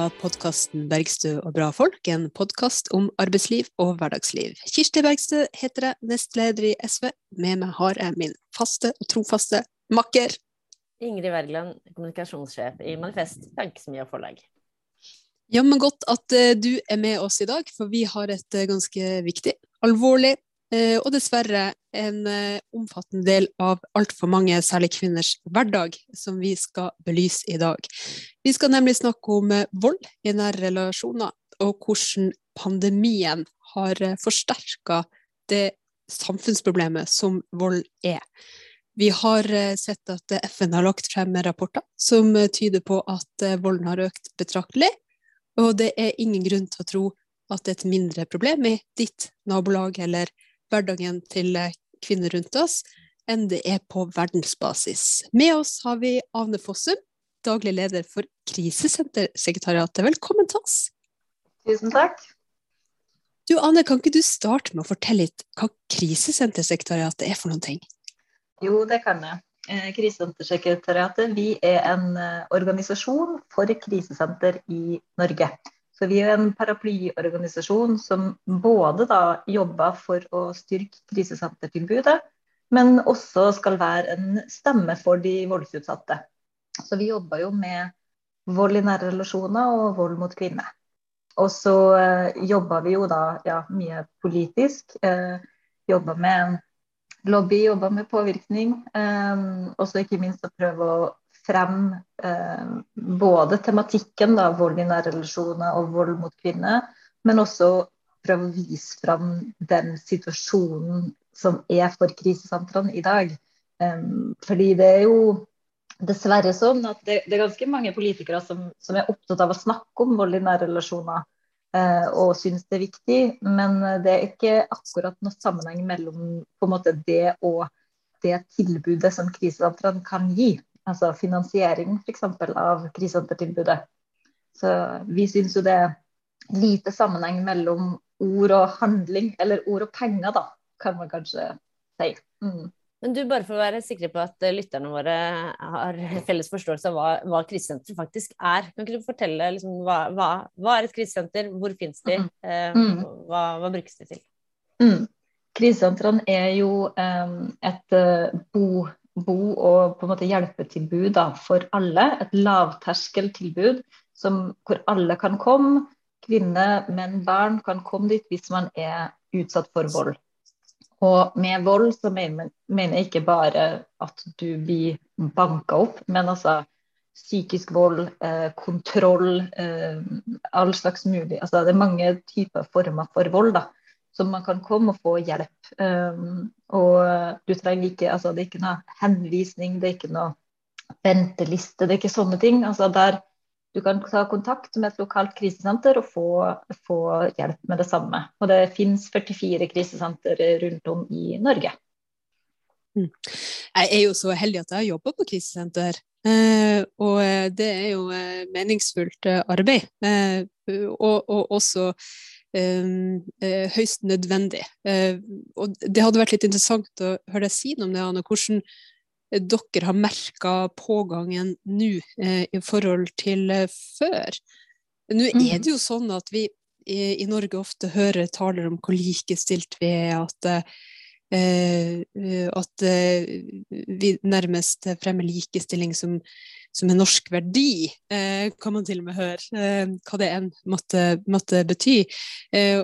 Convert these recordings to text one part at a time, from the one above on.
av podkasten 'Bergstø og bra folk', en podkast om arbeidsliv og hverdagsliv. Kirsti Bergstø heter jeg, nestleder i SV. Med meg har jeg min faste og trofaste makker. Ingrid Wergeland, kommunikasjonssjef i Manifest Tankesmie og Forlag. Jammen godt at uh, du er med oss i dag, for vi har et uh, ganske viktig, alvorlig og dessverre en eh, omfattende del av altfor mange, særlig kvinners hverdag, som vi skal belyse i dag. Vi skal nemlig snakke om eh, vold i nære relasjoner, og hvordan pandemien har eh, forsterka det samfunnsproblemet som vold er. Vi har sett at FN har lagt frem rapporter som tyder på at volden har økt betraktelig, og det er ingen grunn til å tro at det er et mindre problem i ditt nabolag eller hverdagen til kvinner rundt oss enn det er på verdensbasis. Med oss har vi Avne Fossum, daglig leder for Krisesentersekretariatet. Velkommen til oss. Tusen takk. Du Anne, kan ikke du starte med å fortelle litt hva Krisesentersekretariatet er for noen ting? Jo, det kan jeg. Eh, Krisesentersekretariatet vi er en eh, organisasjon for krisesenter i Norge. Så vi er en paraplyorganisasjon som både da jobber for å styrke krisesentertilbudet, men også skal være en stemme for de voldsutsatte. Så vi jobber jo med vold i nære relasjoner og vold mot kvinner. Og så eh, jobber vi jo da ja, mye politisk. Eh, jobber med lobby, jobber med påvirkning. Eh, og så ikke minst å prøve å frem eh, både tematikken da, vold i nære relasjoner og vold mot kvinner, men også prøve å vise frem den situasjonen som er for krisesentrene i dag. Um, fordi det er jo dessverre sånn at det, det er ganske mange politikere som, som, er opptatt av å snakke om vold i nære relasjoner uh, og syns det er viktig, men det er ikke akkurat noe sammenheng mellom måte det og det tilbudet som krisesentrene kan gi altså finansiering f.eks. av krisesentertilbudet. Så vi syns jo det er lite sammenheng mellom ord og handling, eller ord og penger, da, kan man kanskje si. Mm. Men du, bare for å være sikre på at lytterne våre har felles forståelse av hva, hva krisesenter faktisk er, kan ikke du fortelle liksom, hva, hva, hva, er et krisesenter, hvor finnes de, mm. eh, mm. hva, brukes de til? Mm. Krisesentrene er jo um, et uh, bo bo- og på en måte hjelpetilbud da, for alle. Et lavterskeltilbud hvor alle kan komme. Kvinner, menn, barn kan komme dit hvis man er utsatt for vold. Og med vold så mener, jeg ikke bare at du blir banka opp, men altså psykisk vold, eh, kontroll, eh, all slags mulig altså Det er mange typer former for vold. da så man kan komme og få hjelp. Um, og du trenger ikke altså Det er ikke noe henvisning, det er ikke noe venteliste, det er ikke sånne ting. altså der du kan ta kontakt med et lokalt krisesenter og få, få hjelp med det samme. Og det finnes 44 krisesenter rundt om i Norge. Mm. Jeg er jo så heldig at jeg har jobba på krisesenter. Eh, og det er jo eh, meningsfullt eh, arbeid. Eh, og, og, også eh, høyst nødvendig. Eh, og det hadde vært litt interessant å høre deg si noe om det, Anne. Hvordan eh, dere har merka pågangen nå i forhold til før. Nå er mm. det jo sånn at vi i, Norge ofte hører taler om hvor likestilt vi er, at Eh, at eh, vi nærmest fremmer likestilling som, som en norsk verdi, eh, kan man til og med høre, hva det enn måtte, måtte bety.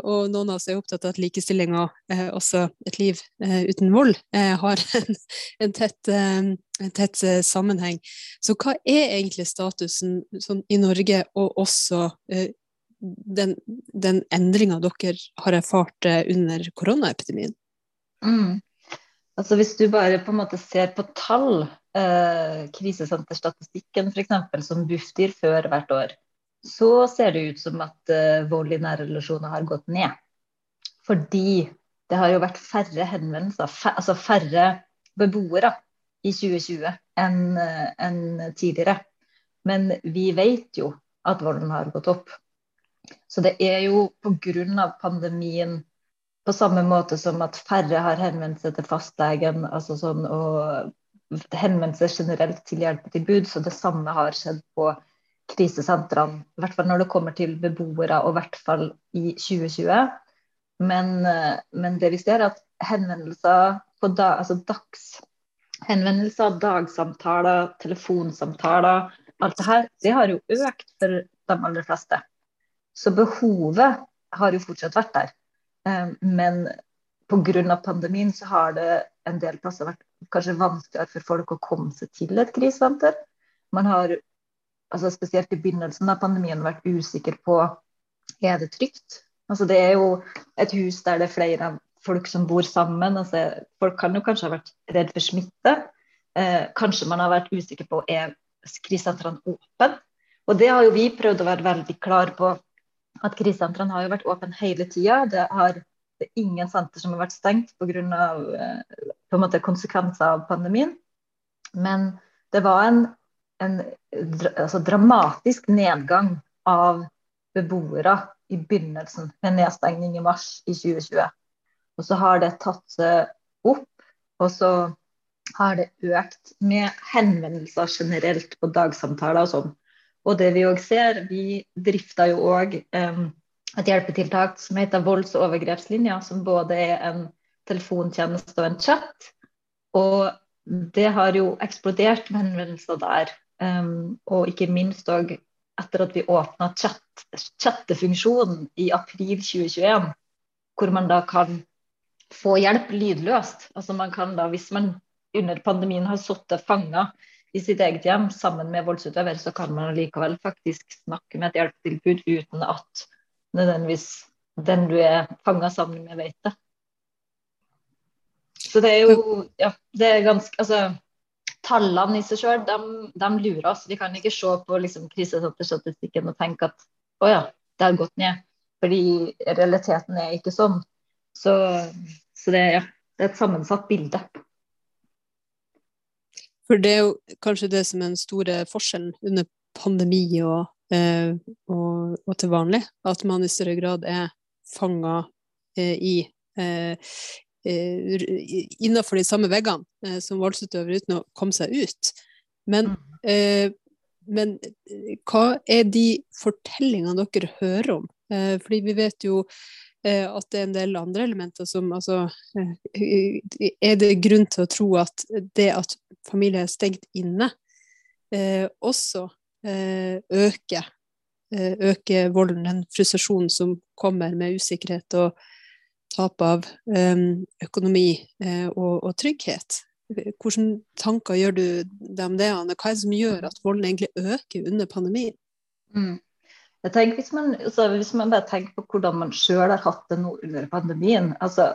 og noen av oss er opptatt av at likestillinga, også et liv uten vold, har en, en, tett, en tett sammenheng. Så hva er egentlig statusen sånn, i Norge, og også den, den endringa dere har erfart under koronaepidemien? Mm. Altså Hvis du bare på en måte ser på tall, eh, krisesenterstatistikken f.eks., som Bufdir før hvert år, så ser det ut som at eh, vold i nære relasjoner har gått ned. Fordi det har jo vært færre henvendelser, altså færre beboere i 2020 enn eh, en tidligere. Men vi vet jo at volden har gått opp. Så det er jo pga. pandemien på samme måte som at færre har henvendt seg til fastlegen altså sånn, og henvendelse generelt til hjelpetilbud. Så det samme har skjedd på krisesentrene. I hvert fall når det kommer til beboere, og i hvert fall i 2020. Men, men det vi ser, er at henvendelser på da, altså dags henvendelser, dagsamtaler, telefonsamtaler, alt det her, det har jo økt for de aller fleste. Så behovet har jo fortsatt vært der. Eh, men pga. pandemien så har det en del plasser vært kanskje vanskeligere for folk å komme seg til et krisesenter. Man har altså spesielt i begynnelsen av pandemien vært usikker på er det trygt. Altså det er jo et hus der det er flere folk som bor sammen. Altså folk kan jo kanskje ha vært redd for smitte. Eh, kanskje man har vært usikker på er krisesentrene åpne. Og det har jo vi prøvd å være veldig klar på. At krisesentrene har jo vært åpne hele tida. Det, det er ingen senter som har vært stengt pga. Eh, konsekvenser av pandemien. Men det var en, en altså, dramatisk nedgang av beboere i begynnelsen, med nedstengning i mars i 2020. Og så har det tatt seg opp, og så har det økt med henvendelser generelt på dagsamtaler og sånn. Og det vi òg ser, vi drifter jo òg um, et hjelpetiltak som heter volds- og overgrepslinja, som både er en telefontjeneste og en chat. Og det har jo eksplodert med henvendelser der. Um, og ikke minst òg etter at vi åpna chat, chattefunksjonen i april 2021, hvor man da kan få hjelp lydløst. Altså man kan da, Hvis man under pandemien har sittet fanga i sitt eget hjem sammen med voldsutøver, så kan man likevel faktisk snakke med et hjelpetilbud uten at nødvendigvis den du er fanga sammen med, vet det. Så det er jo Ja, det er ganske Altså, tallene i seg sjøl, de, de, lurer oss. Vi kan ikke se på liksom, krisesenterstatistikken og tenke at å ja, det har gått ned. Fordi realiteten er ikke sånn. Så, så det, ja, det er et sammensatt bilde. For det er jo kanskje det som er den store forskjellen under pandemi og, eh, og, og, til vanlig, at man i større grad er fanga eh, i eh, innenfor de samme veggene som voldsutøver uten å komme seg ut. Men, mm. eh, men hva er de fortellingene dere hører om? fordi vi vet jo at det er en del andre elementer som altså eh, Er det grunn til å tro at det at familie er stengt inne, eh, også øker, øker volden, den frustrasjonen som kommer med usikkerhet og tap av økonomi og, og trygghet? Hvilke tanker gjør du deg om det, Anne? Hva er det som gjør at volden egentlig øker under pandemien? Mm. Jeg tenker hvis man, altså, hvis man bare tenker på hvordan man sjøl har hatt det nå under pandemien altså,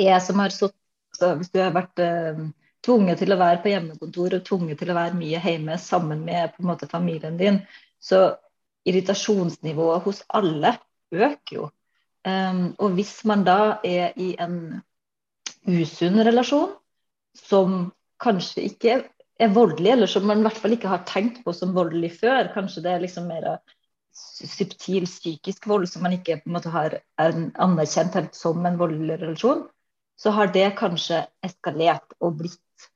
jeg som har så, altså, Hvis du har vært uh, tvunget til å være på hjemmekontor og tvunget til å være mye hjemme sammen med på en måte, familien din, så irritasjonsnivået hos alle øker jo. Um, og hvis man da er i en usunn relasjon som kanskje ikke er voldelig, eller som man i hvert fall ikke har tenkt på som voldelig før, kanskje det er liksom mer subtil psykisk vold som man ikke på en måte har anerkjent helt som en voldelig relasjon, så har det kanskje eskalert og blitt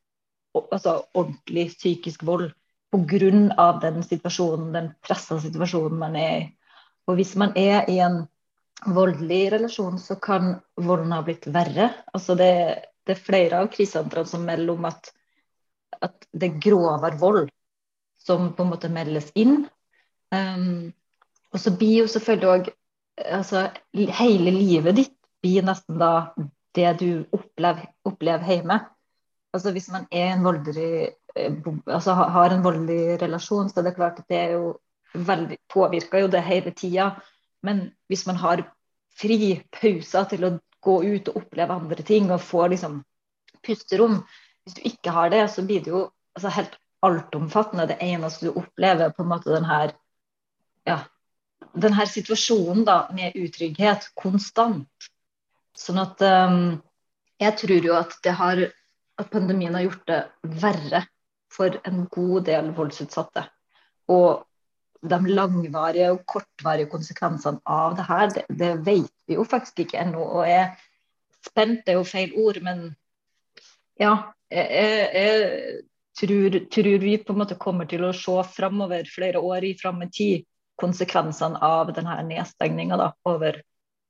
altså, ordentlig psykisk vold pga. den situasjonen, den pressa situasjonen man er i. Og hvis man er i en voldelig relasjon, så kan volden ha blitt verre. Altså det, det er flere av krisesentrene som melder om at, at det er grovere vold som på en måte meldes inn. Um, og så blir jo selvfølgelig òg altså, Hele livet ditt blir nesten da det du opplever, opplever hjemme. Altså Hvis man er en voldelig, eh, altså har en voldelig relasjon, så er det klart at det er jo veldig, påvirker jo det hele tida. Men hvis man har fri pauser til å gå ut og oppleve andre ting og få liksom pusterom Hvis du ikke har det, så blir det jo altså, helt altomfattende. Det eneste du opplever, på en måte den her ja, denne situasjonen da, med utrygghet konstant. Sånn at um, jeg tror jo at, har, at pandemien har gjort det verre for en god del voldsutsatte. Og de langvarige og kortvarige konsekvensene av det her, det, det vet vi jo faktisk ikke ennå. Og jeg spent er jo feil ord, men ja, jeg, jeg tror, tror, vi på en måte kommer til å se framover flere år i fram i tid konsekvensene av denne nedstengninga over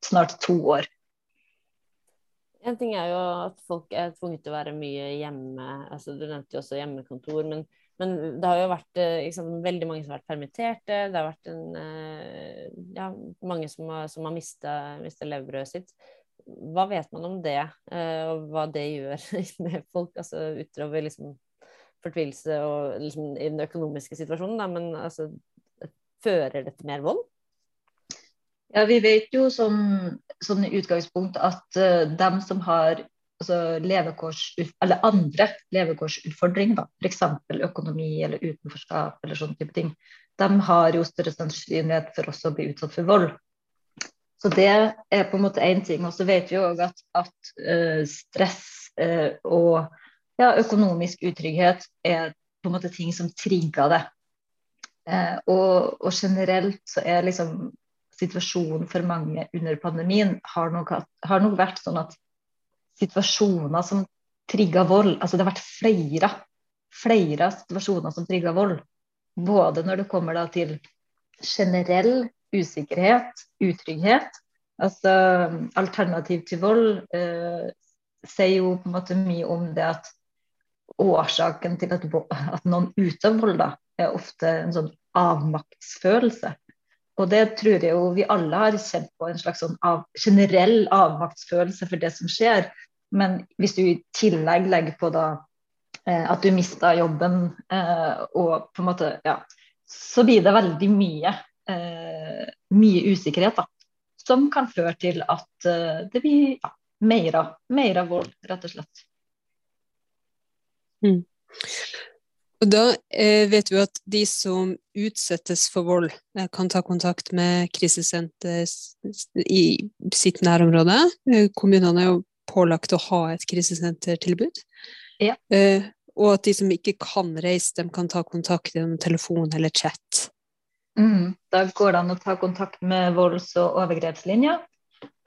snart to år. En ting er jo at folk er tvunget til å være mye hjemme. altså Du nevnte jo også hjemmekontor. Men, men det har jo vært liksom, veldig mange som har vært permitterte. Det har vært en, eh, ja, mange som har, som har mista levebrødet sitt. Hva vet man om det, eh, og hva det gjør med folk? altså Utover liksom fortvilelse og liksom, i den økonomiske situasjonen, da, men altså, fører det til mer vold? Ja, Vi vet jo som, som utgangspunkt at uh, dem som har altså, eller andre levekårsutfordringer, f.eks. økonomi eller utenforskap, eller sånne type ting, de har jo større sannsynlighet for også å bli utsatt for vold. Så det er på en måte én ting. Og så vet vi òg at, at uh, stress uh, og ja, økonomisk utrygghet er på en måte ting som trigger det. Eh, og, og, generelt så er liksom situasjonen for mange under pandemien har nok, har nok vært sånn at situasjoner som trigger vold Altså det har vært flere, flere situasjoner som trigger vold. Både når det kommer da til generell usikkerhet, utrygghet. Altså alternativ til vold eh, sier jo på en måte mye om det at årsaken til at, at noen utøver vold, da, er ofte en sånn avmaktsfølelse. Og det tror jeg jo vi alle har kjent på, en slags sånn av, generell avmaktsfølelse for det som skjer. Men hvis du i tillegg legger på da eh, at du mista jobben eh, og på en måte Ja, så blir det veldig mye, eh, mye usikkerhet, da. Som kan føre til at eh, det blir ja, mer av, mer av vold, rett og slett. Mm. Og da eh, vet vi at de som utsettes for vold, eh, kan ta kontakt med krisesenter i sitt nærområde. Eh, kommunene er jo pålagt å ha et krisesentertilbud. Ja. Eh, og at de som ikke kan reise, de kan ta kontakt gjennom telefon eller chat. Mm. Da går det an å ta kontakt med volds- og overgrepslinja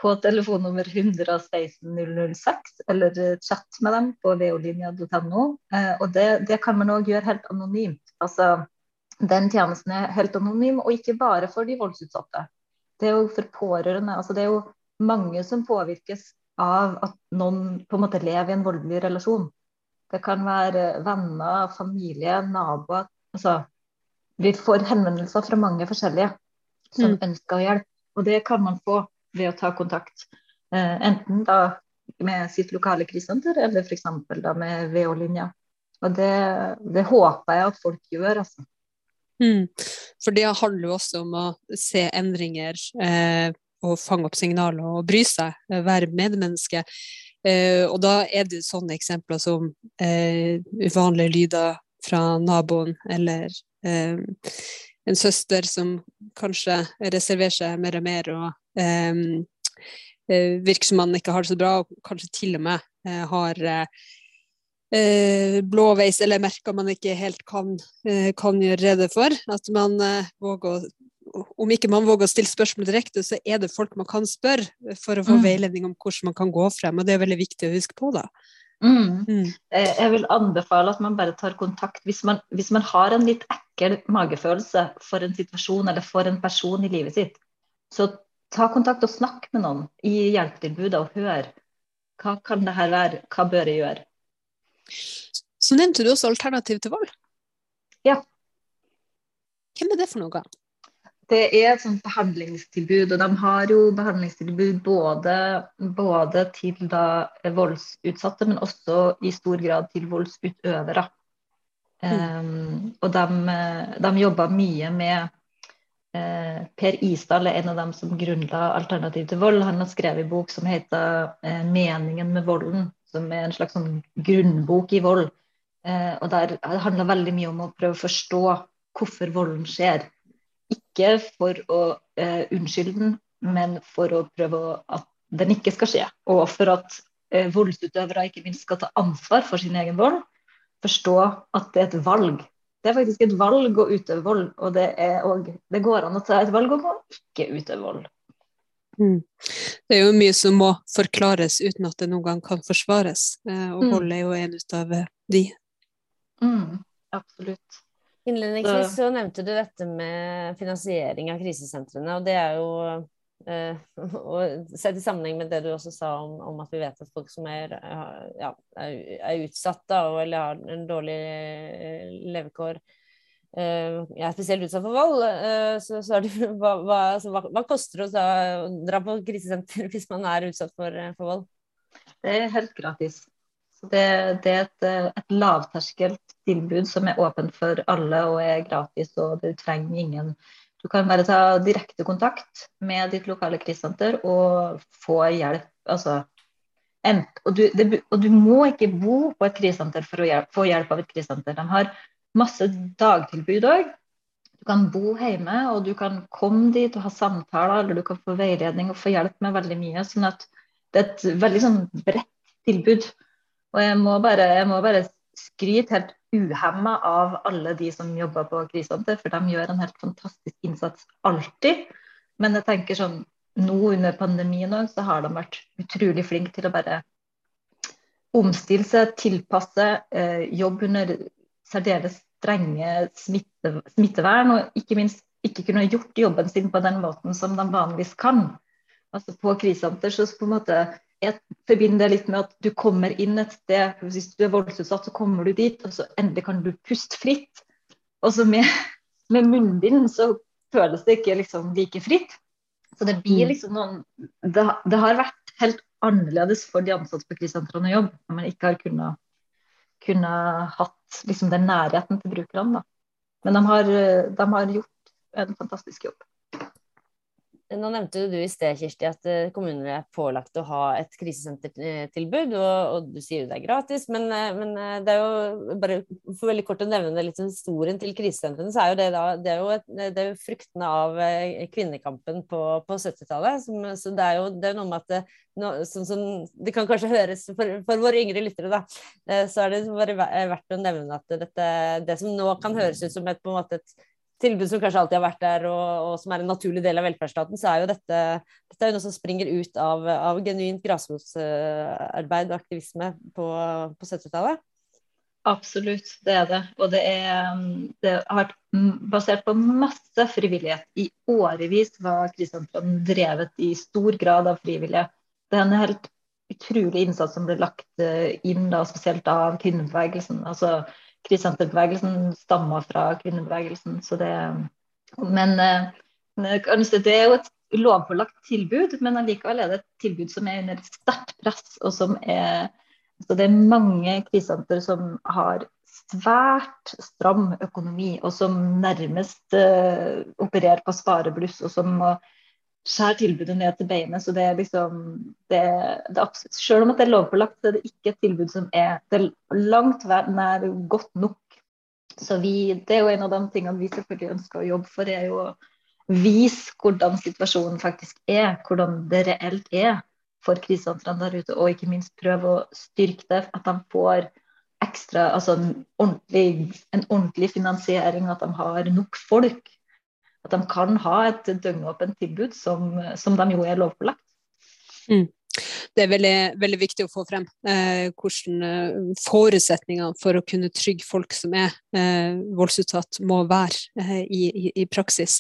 på telefonnummer 116 006, eller eh, chat med dem på veolinja.no. Eh, og det, det, kan man òg gjøre helt anonymt. Altså, den tjenesten er helt anonym, og ikke bare for de voldsutsatte. Det er jo for pårørende. Altså, det er jo mange som påvirkes av at noen på en måte lever i en voldelig relasjon. Det kan være venner, familie, naboer. Altså, vi får henvendelser fra mange forskjellige som mm. ønsker hjelp. Og det kan man få ved å ta kontakt. Eh, enten da med sitt lokale krisesenter, eller f.eks. med VO-linja. Og det, det, håper jeg at folk gjør, altså. Mm. For det handler jo også om å se endringer eh, og fange opp signaler og bry seg, eh, være medmenneske. Eh, og da er det sånne eksempler som eh, uvanlige lyder fra naboen, eller eh, en søster som kanskje reserverer seg mer og mer og virker som man ikke har det så bra, og kanskje til og med eh, har eh, blåveis eller merker man ikke helt kan, kan gjøre rede for. At man våger å om ikke man våger å stille spørsmål direkte, så er det folk man kan spørre for å få mm. veiledning om hvordan man kan gå frem. og Det er veldig viktig å huske på. da. Mm. Mm. Jeg vil anbefale at man bare tar kontakt hvis man, hvis man, har en litt ekkel magefølelse for en situasjon eller for en person i livet sitt. Så ta kontakt og snakk med noen i hjelpetilbudet og hør hva kan det her være, hva bør jeg gjøre? Så nevnte du også Alternativ til vold. Ja. Hvem er det for noe? Det er et sånt behandlingstilbud, og de har jo behandlingstilbud både, både til da voldsutsatte, men også i stor grad til voldsutøvere. Mm. Um, og de, de jobber mye med Eh, per Isdal er en av dem som grunnla Alternativ til vold. Han har skrevet en bok som heter eh, 'Meningen med volden', som er en slags sånn grunnbok i vold. Eh, og der Det handler veldig mye om å prøve å forstå hvorfor volden skjer. Ikke for å unnskylde den, men for å prøve at den ikke skal skje. Og for at voldsutøvere ikke minst skal ta ansvar for sin egen vold. Forstå at det er et valg det er faktisk et valg å utøve vold, og det, også, det går an å ta et valg om å ikke utøve vold. Mm. Det er jo mye som må forklares uten at det noen gang kan forsvares, eh, og mm. vold er jo en ut av de. Mm, absolutt. Innledningsvis så nevnte du dette med finansiering av krisesentrene, og det er jo eh, og Sett i sammenheng med det du også sa om, om at vi vet at folk som er, ja, er utsatt da, eller har en dårlig eh, levekår, uh, jeg er spesielt utsatt for vold, eh, så, så det, hva, hva, altså, hva, hva, koster det å dra på krisesenter hvis man er utsatt for, for vold? Det er helt gratis. Det, det, er et, et lavterskelt tilbud som er åpent for alle og er gratis, og du trenger ingen Du kan bare ta direkte kontakt med ditt lokale krisesenter og få hjelp. Altså, og, du, det, og, du, må ikke bo på et krisesenter for å hjelp, få hjelp av et krisesenter. De har masse dagtilbud òg. Du kan bo hjemme, og du kan komme dit og ha samtaler, eller du kan få veiledning og få hjelp med veldig mye. sånn at det er et veldig sånn bredt tilbud. Og jeg må bare, bare skryte helt uhemma av alle de som jobber på krisehåndter, for de gjør en helt fantastisk innsats alltid. Men jeg tenker sånn, nå under pandemien òg, så har de vært utrolig flinke til å bare omstille seg, tilpasse, eh, jobbe under særdeles strenge smitte, smittevern, og ikke minst ikke kunne gjort jobben sin på den måten som de vanligvis kan. Altså På krisesenter så på en måte jeg forbinder det litt med at du kommer inn et sted, hvis du er voldsutsatt, så kommer du dit, og så endelig kan du puste fritt. Og så med, med munnbind så føles det ikke liksom like fritt. Så det blir mm. liksom noen det, det, har vært helt annerledes for de ansatte på krisesentrene å jobbe når man ikke har kunnet, kunnet hatt liksom den nærheten til brukerne. Da. Men de har, de har gjort en fantastisk jobb. Nå nevnte du i sted, Kirsti, at eh, kommuner er pålagt å ha et krisesentertilbud, og, og du sier jo det er gratis, men, eh, men, eh, det er jo bare for veldig kort å nevne litt historien til krisesentrene, så er jo det da det er jo, et, det er fruktene av kvinnekampen på, på 70-tallet. Så det er jo det er noe med at det, no, som, som, det kan kanskje høres for, for, våre yngre lyttere, da, så er det bare verdt å nevne at dette, det som nå kan høres ut som et, på en måte et tilbud som kanskje alltid har vært der, og, og, som er en naturlig del av velferdsstaten, så er jo dette, dette er jo noe som springer ut av, av genuint grasrotarbeid og aktivisme på, på 70-tallet. Absolutt, det er det. Og det, er, det, har vært basert på masse frivillighet. I årevis var krisesentrene drevet i stor grad av frivillige. Det er en helt utrolig innsats som ble lagt eh, inn, da, spesielt av kvinnebevegelsen. altså krisesenterbevegelsen stammer fra kvinnebevegelsen. Så det, men eh, det er jo et lovpålagt tilbud, men allikevel er det et tilbud som er under sterkt press. og som er så Det er mange krisesenter som har svært stram økonomi, og som nærmest uh, opererer på sparebluss, og som må skjære tilbudet ned til beinet. Så det er liksom det, det absolutt, Selv om det er lovpålagt, så er det ikke et tilbud som er, er langt nær godt nok. Så vi, Det er jo en av de tingene vi selvfølgelig ønsker å jobbe for, er jo å vise hvordan situasjonen faktisk er. Hvordan det reelt er for krisesentrene der ute, og ikke minst prøve å styrke det. At de får ekstra, altså en ordentlig, en ordentlig finansiering, at de har nok folk at de kan ha et døgnåpent tilbud som, som de jo er lovpålagt. Mm. Det er veldig, veldig, viktig å få frem eh, hvordan eh, forutsetningene for å kunne trygge folk som er eh, voldsutsatt, må være eh, i, i, praksis.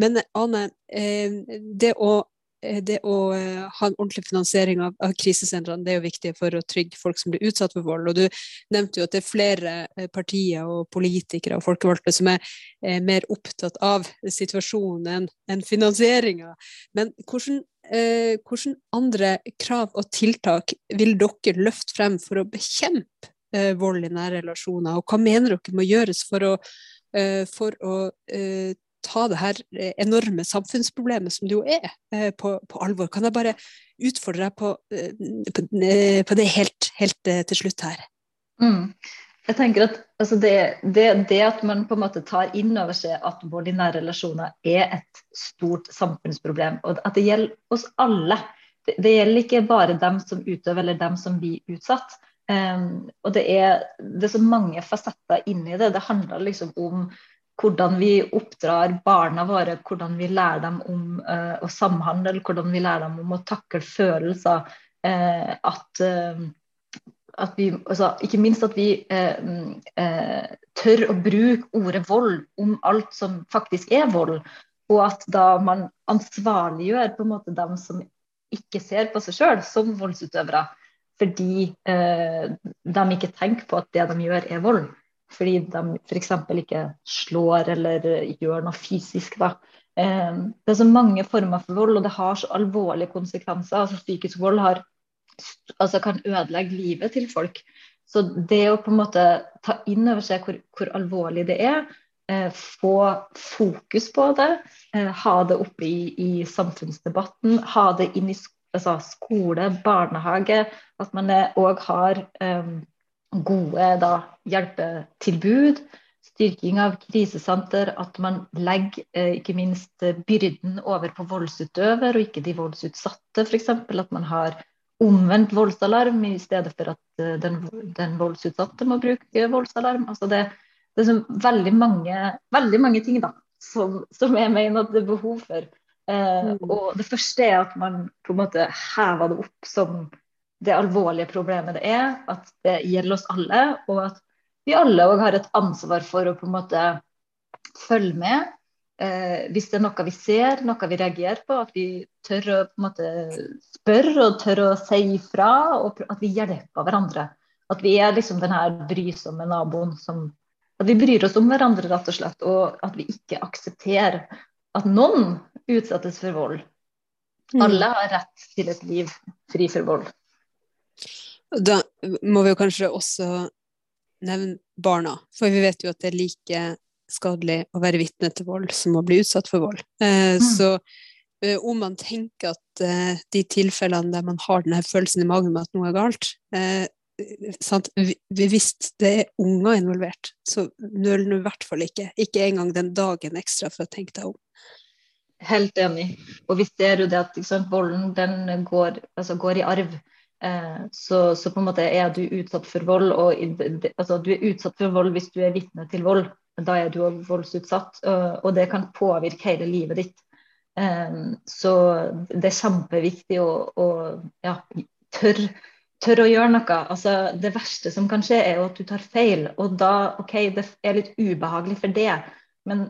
Men Ane, eh, det å det å eh, ha en ordentlig finansiering av, av krisesentrene det er jo viktig for å trygge folk som blir utsatt for vold. Og Du nevnte jo at det er flere eh, partier og politikere og folkevalgte som er, er mer opptatt av situasjonen enn en finansieringa. Men hvordan, eh, hvordan, andre krav og tiltak vil dere løfte frem for å bekjempe eh, vold i nære relasjoner, og hva mener dere må gjøres for å, eh, for å ta det her eh, enorme samfunnsproblemet som det jo er, eh, på, på alvor. Kan jeg bare utfordre deg på, eh, på, på det helt, helt, til slutt her? Mm. Jeg tenker at altså det, det, det, at man på en måte tar inn over seg at vold i nære relasjoner er et stort samfunnsproblem, og at det gjelder oss alle. Det, det gjelder ikke bare dem som utøver eller dem som blir utsatt. Um, og det er, det er så mange fasetter inni det. Det handler liksom om hvordan vi oppdrar barna våre, hvordan vi lærer dem om uh, å samhandle, hvordan vi lærer dem om å takle følelser. Uh, at, uh, at, vi, altså, ikke minst at vi tør å bruke ordet vold om alt som faktisk er vold. Og at da man ansvarliggjør på en måte dem som ikke ser på seg sjøl som voldsutøvere, fordi de ikke tenker på at det de gjør, er vold fordi de f.eks. ikke slår eller gjør noe fysisk. Da. Eh, det er så mange former for vold, og det har så alvorlige konsekvenser. Altså, psykisk vold har, altså, kan ødelegge livet til folk. Så det å på en måte ta inn over seg hvor, hvor alvorlig det er, eh, få fokus på det, eh, ha det oppe i, i, samfunnsdebatten, ha det inn i altså, skole, barnehage, at man òg har um, gode da, hjelpetilbud, styrking av krisesenter, at man legger eh, ikke minst eh, byrden over på voldsutøver og ikke de voldsutsatte, f.eks. At man har omvendt voldsalarm i stedet for at eh, den, den voldsutsatte må bruke voldsalarm. Altså det, det er veldig mange, veldig mange ting da, som, som, jeg mener at det er behov for. Eh, mm. og Det første er at man på en måte hever det opp som det alvorlige problemet det er, at det gjelder oss alle, og at vi alle òg har et ansvar for å på en måte følge med. Eh, hvis det er noe vi ser, noe vi reagerer på, at vi tør å på en måte spørre og tør å si ifra, og at vi hjelper hverandre. At vi er liksom den her brysomme naboen som At vi bryr oss om hverandre, rett og slett, og at vi ikke aksepterer at noen utsettes for vold. Mm. Alle har rett til et liv fri for vold. Da må vi jo kanskje også nevne barna, for vi vet jo at det er like skadelig å være vitne til vold som å bli utsatt for vold. Eh, mm. Så eh, om man tenker at eh, de tilfellene der man har denne følelsen i magen med at noe er galt eh, sant? Vi, Hvis det er unger involvert, så nøl nå i hvert fall ikke. Ikke engang den dagen ekstra for å tenke deg om. Helt enig. Og vi ser jo det at sant, volden den går, altså, går i arv. Eh, så, så, på en måte er du utsatt for vold, og altså, du er utsatt for vold hvis du er vitne til vold. Da er du òg voldsutsatt, og, det kan påvirke hele livet ditt. Eh, så det er kjempeviktig å, å ja, tørre tør å gjøre noe. Altså, det verste som kan skje, er jo at du tar feil. Og da, OK, det er litt ubehagelig for det, men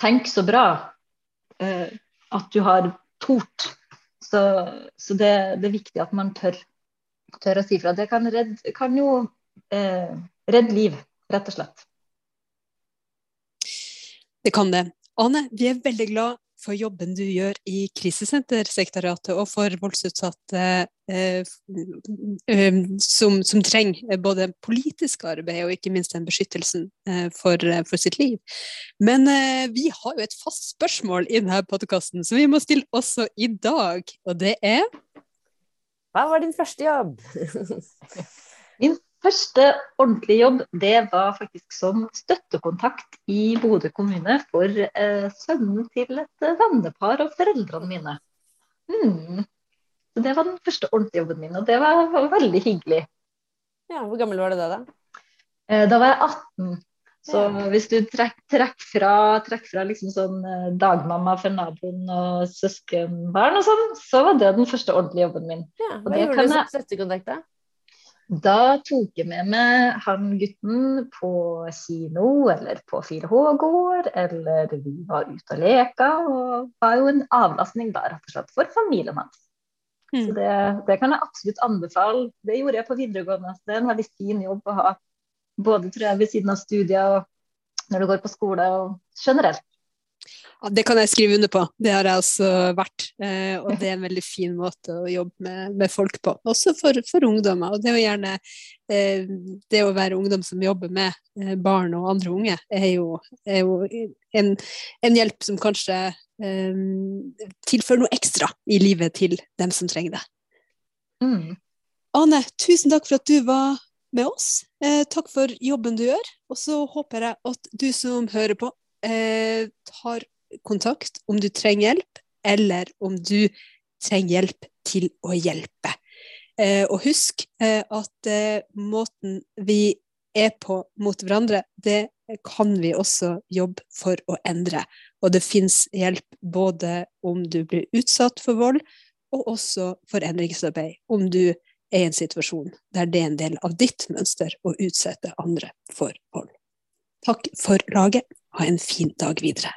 tenk så bra uh, at du har tort. Så, så det, det, er viktig at man tør tør å si fra. Det kan, redd, kan jo eh, redde liv, rett og slett. Det kan det. Ane, vi er veldig glad for jobben du gjør i Krisesentersekretariatet og for voldsutsatte eh, eh, som, som, trenger både politisk arbeid og ikke minst den beskyttelsen eh, for, for, sitt liv. Men eh, vi har jo et fast spørsmål i denne podkasten som vi må stille også i dag, og det er hva var din første jobb? Min første ordentlige jobb det var faktisk som støttekontakt i Bodø kommune for eh, sønnen til et vennepar og foreldrene mine. Mm. Så Det var den første ordentlige jobben min, og det var, var veldig hyggelig. Ja, Hvor gammel var du da? Da, eh, da var jeg 18. Så hvis du trekker trekk fra, trekk fra liksom sånn eh, dagmamma for naboen og søskenbarn og sånn, så var det den første ordentlige jobben min. Ja, hva gjorde du som støttekontakt da? Da tok jeg med meg han gutten på kino eller på 4H-gård, eller vi var ute og leka, og var jo en avlastning da, rett og slett, for familien hans. Mm. Så det, det, kan jeg absolutt anbefale. Det gjorde jeg på videregående. Det er en veldig fin jobb å ha både tror jeg, ved siden av studiet og når du går på skole og generelt. Ja, det kan jeg skrive under på. Det har jeg også vært. Eh, og det er en veldig fin måte å jobbe med, med folk på, også for, for, ungdommer. Og det å gjerne eh, Det å være ungdom som jobber med eh, barn og andre unge, er jo, er jo en, en, hjelp som kanskje eh, tilfører noe ekstra i livet til dem som trenger det. Mm. Ane, tusen takk for at du var med oss. Eh, takk for jobben du gjør. Og så håper jeg at du som hører på, eh, tar kontakt om du trenger hjelp, eller om du trenger hjelp til å hjelpe. Eh, og husk eh, at eh, måten vi er på mot hverandre, det kan vi også jobbe for å endre. Og det fins hjelp både om du blir utsatt for vold, og også for endringsarbeid om du er i en situasjon der det er en del av ditt mønster å utsette andre for vold. Takk for laget. Ha en fin dag videre.